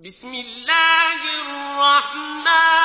بسم الله الرحمن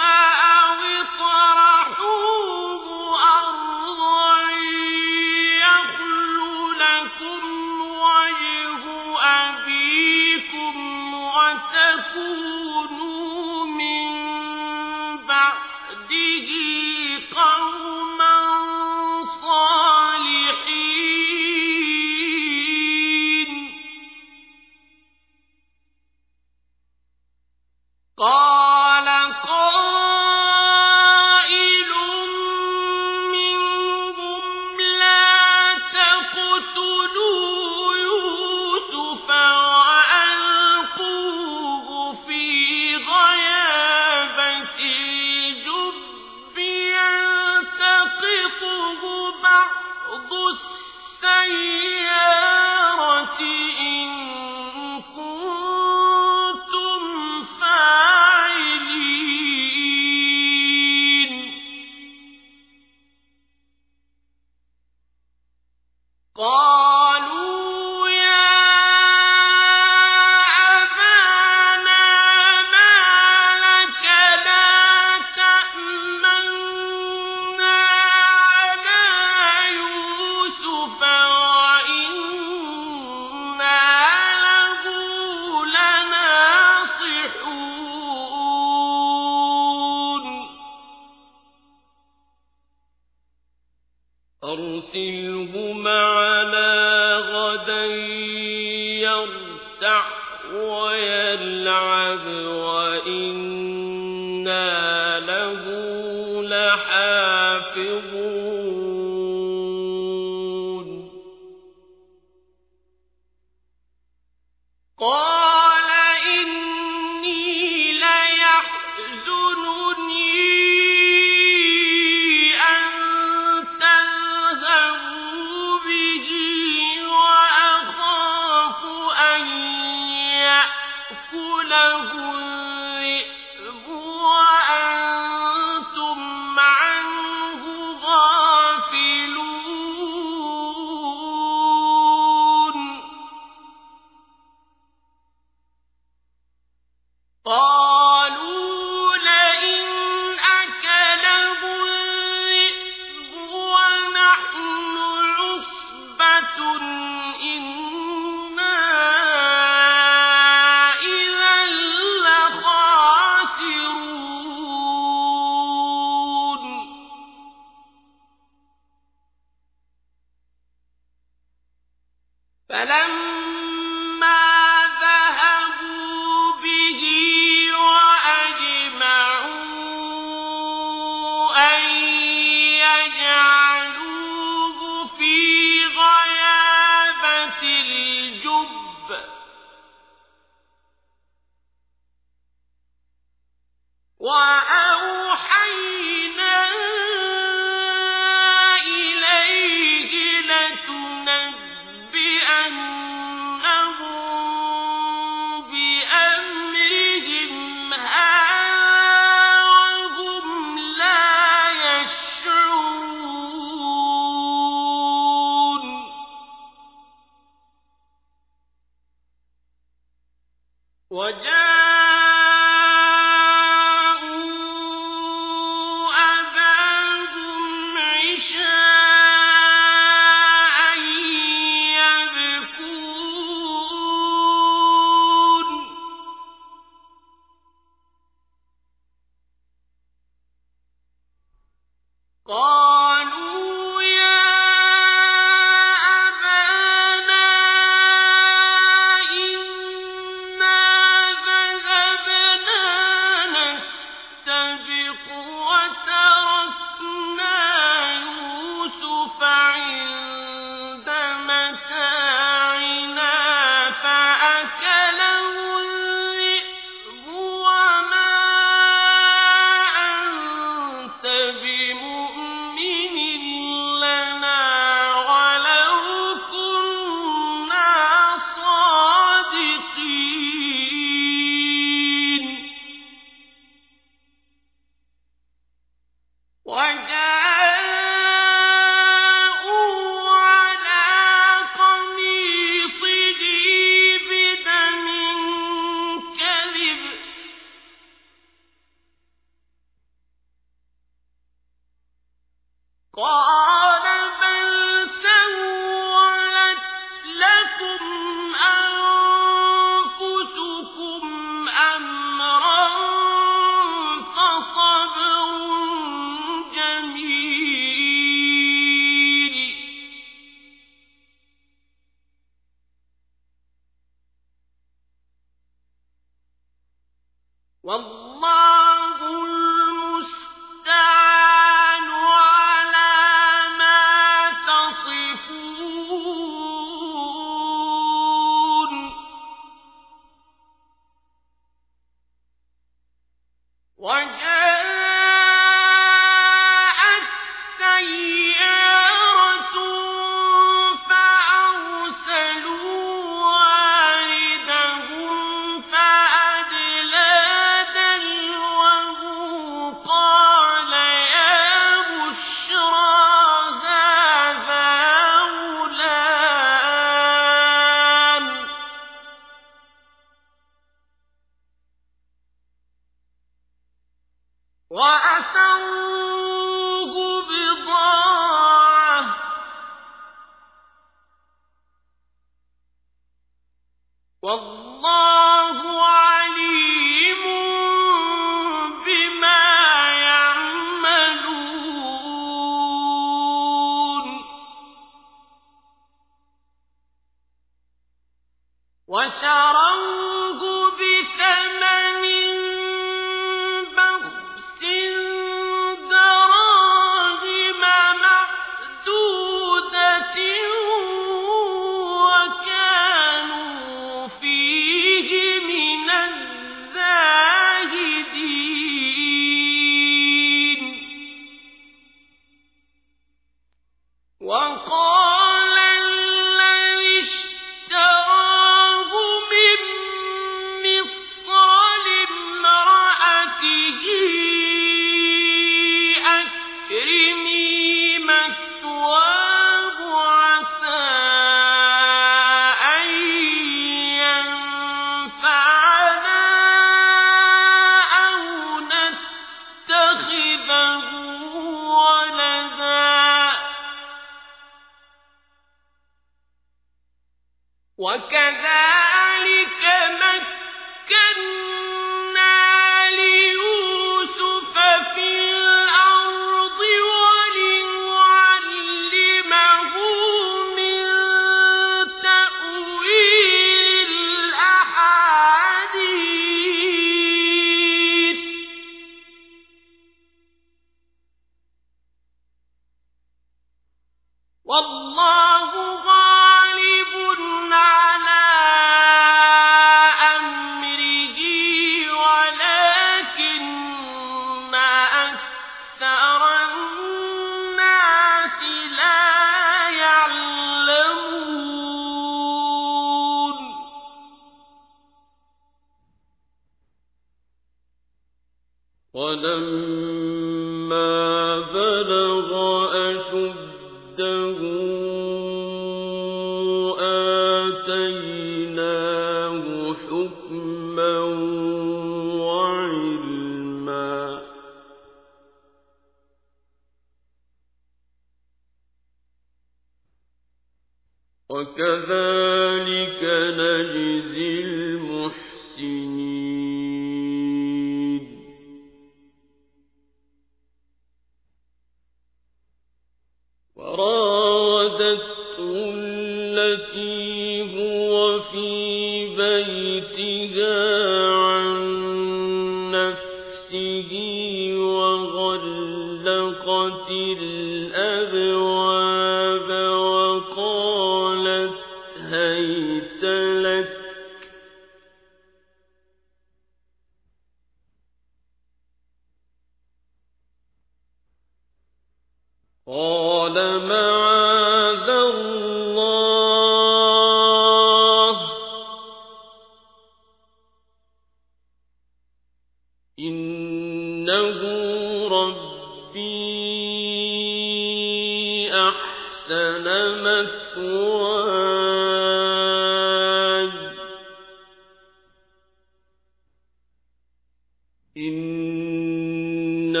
إِنَّهُ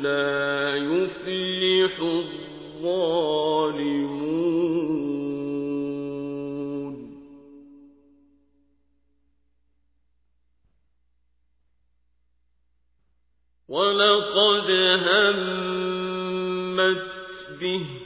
لَا يُفْلِحُ الظَّالِمُونَ. وَلَقَدْ هَمَّتْ بِهِ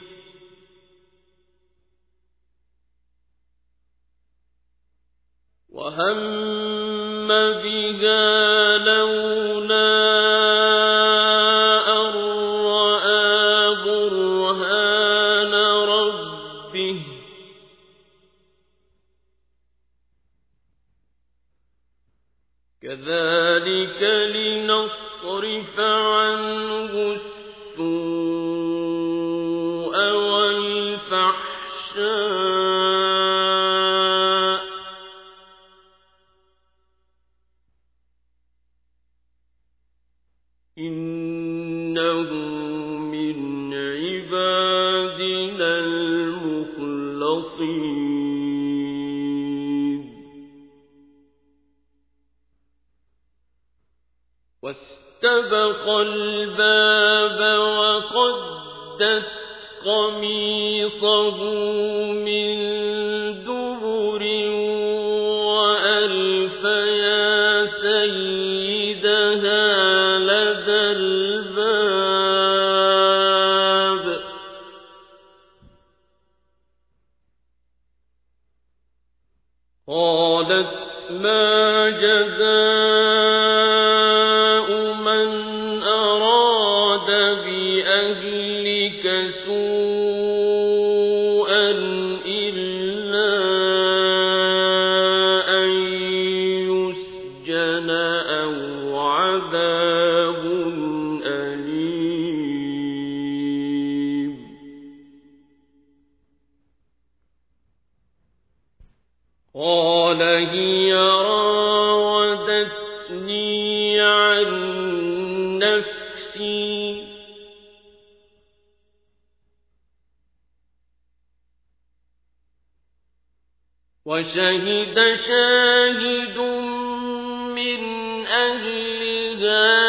أهلها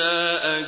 بِتَأْوِيلِهِ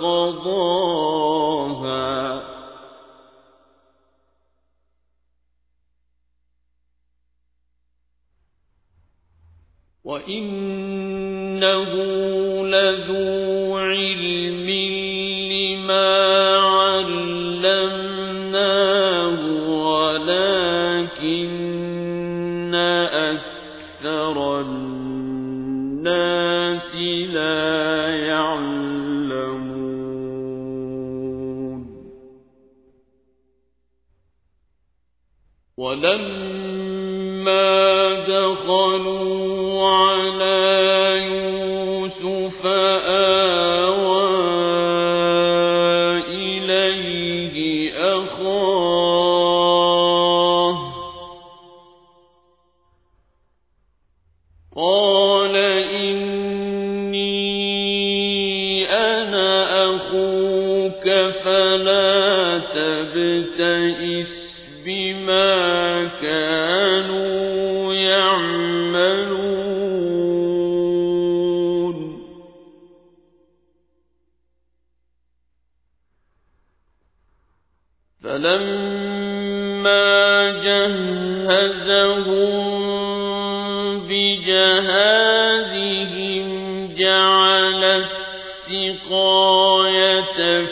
قضاها. وإنه لذو علم لما علمناه ولكن أكثر الناس لا ولما دخلوا على يوسف آوى إليه أخاه. قال إني أنا أخوك فلا تبتئس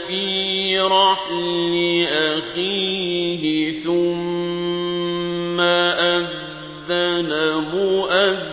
في رحل أخيه ثم أذن مؤذن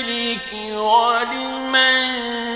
الملك ولمن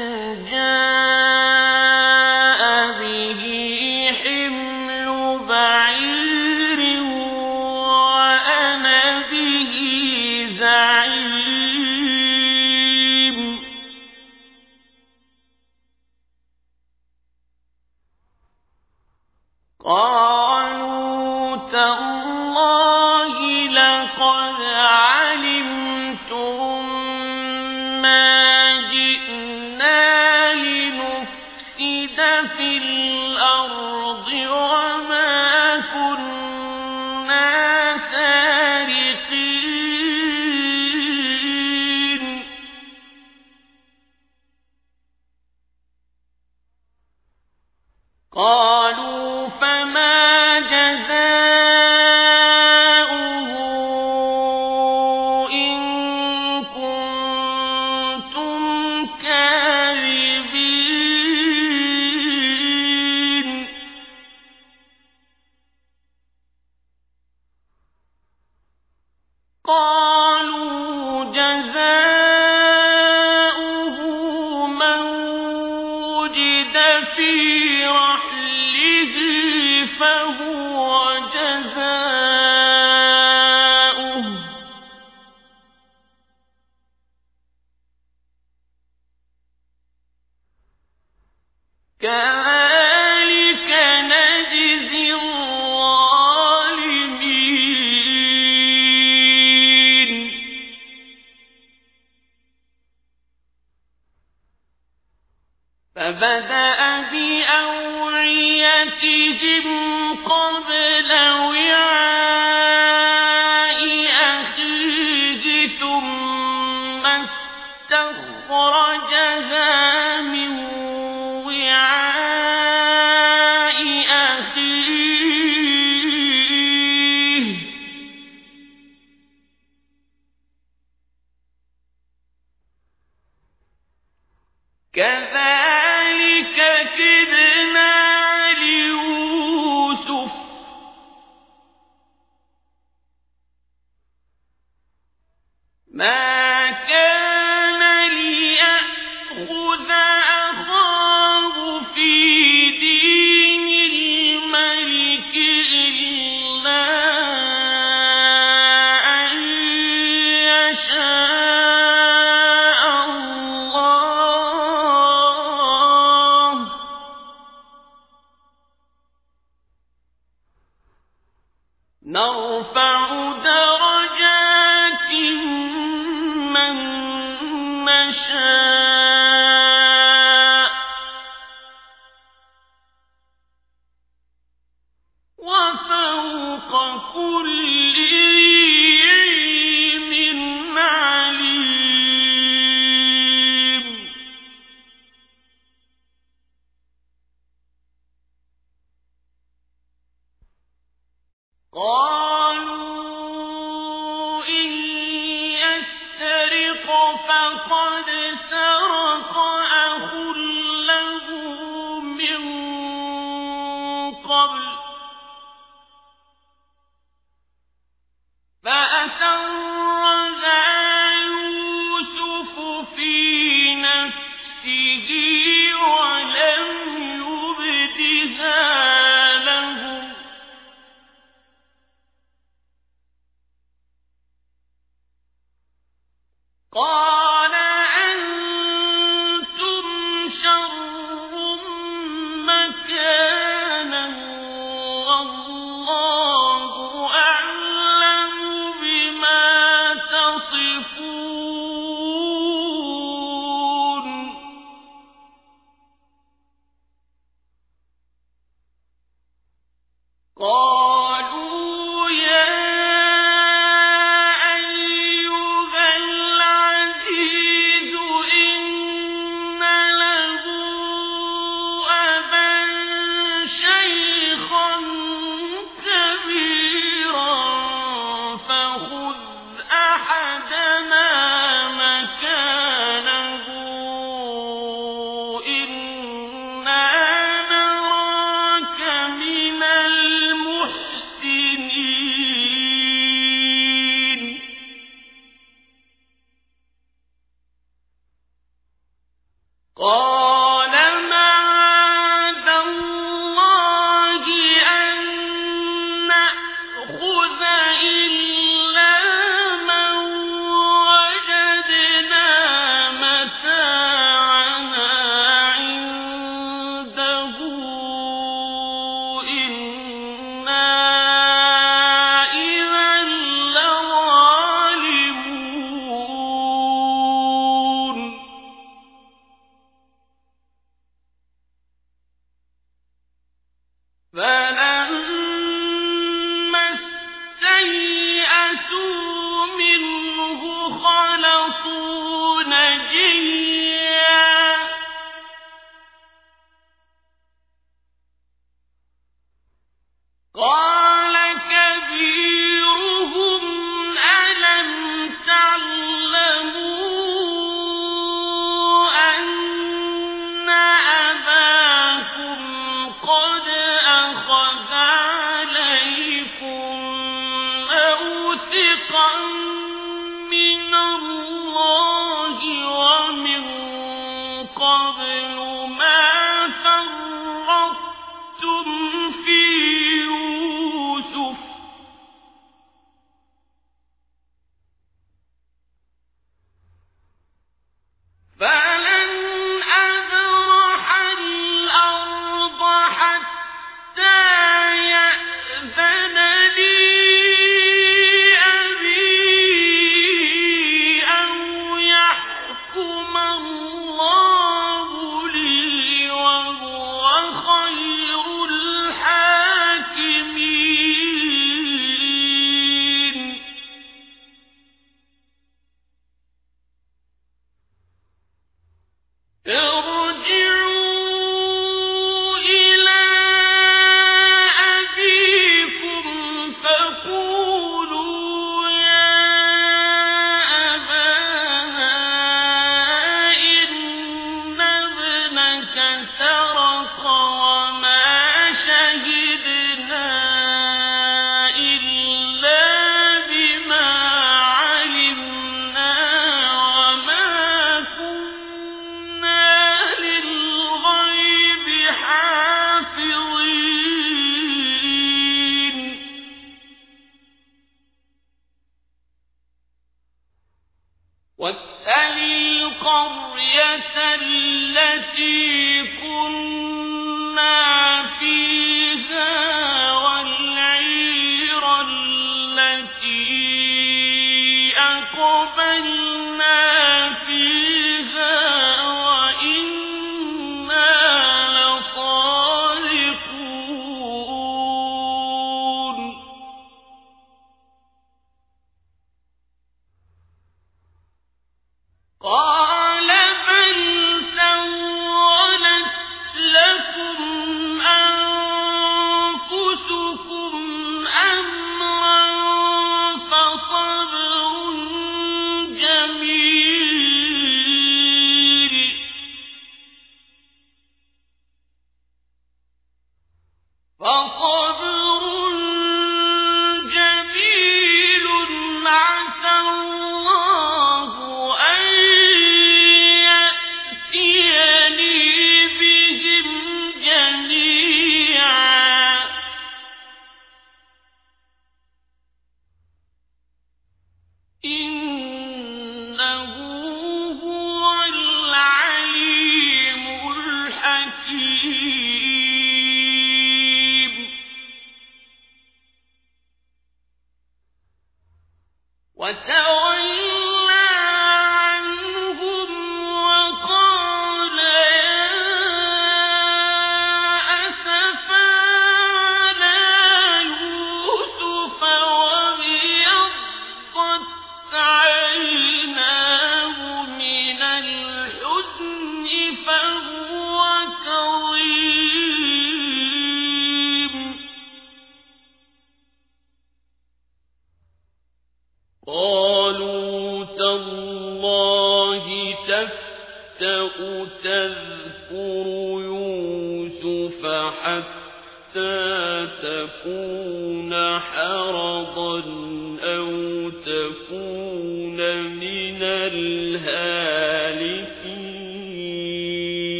واسأل القرية التي كنا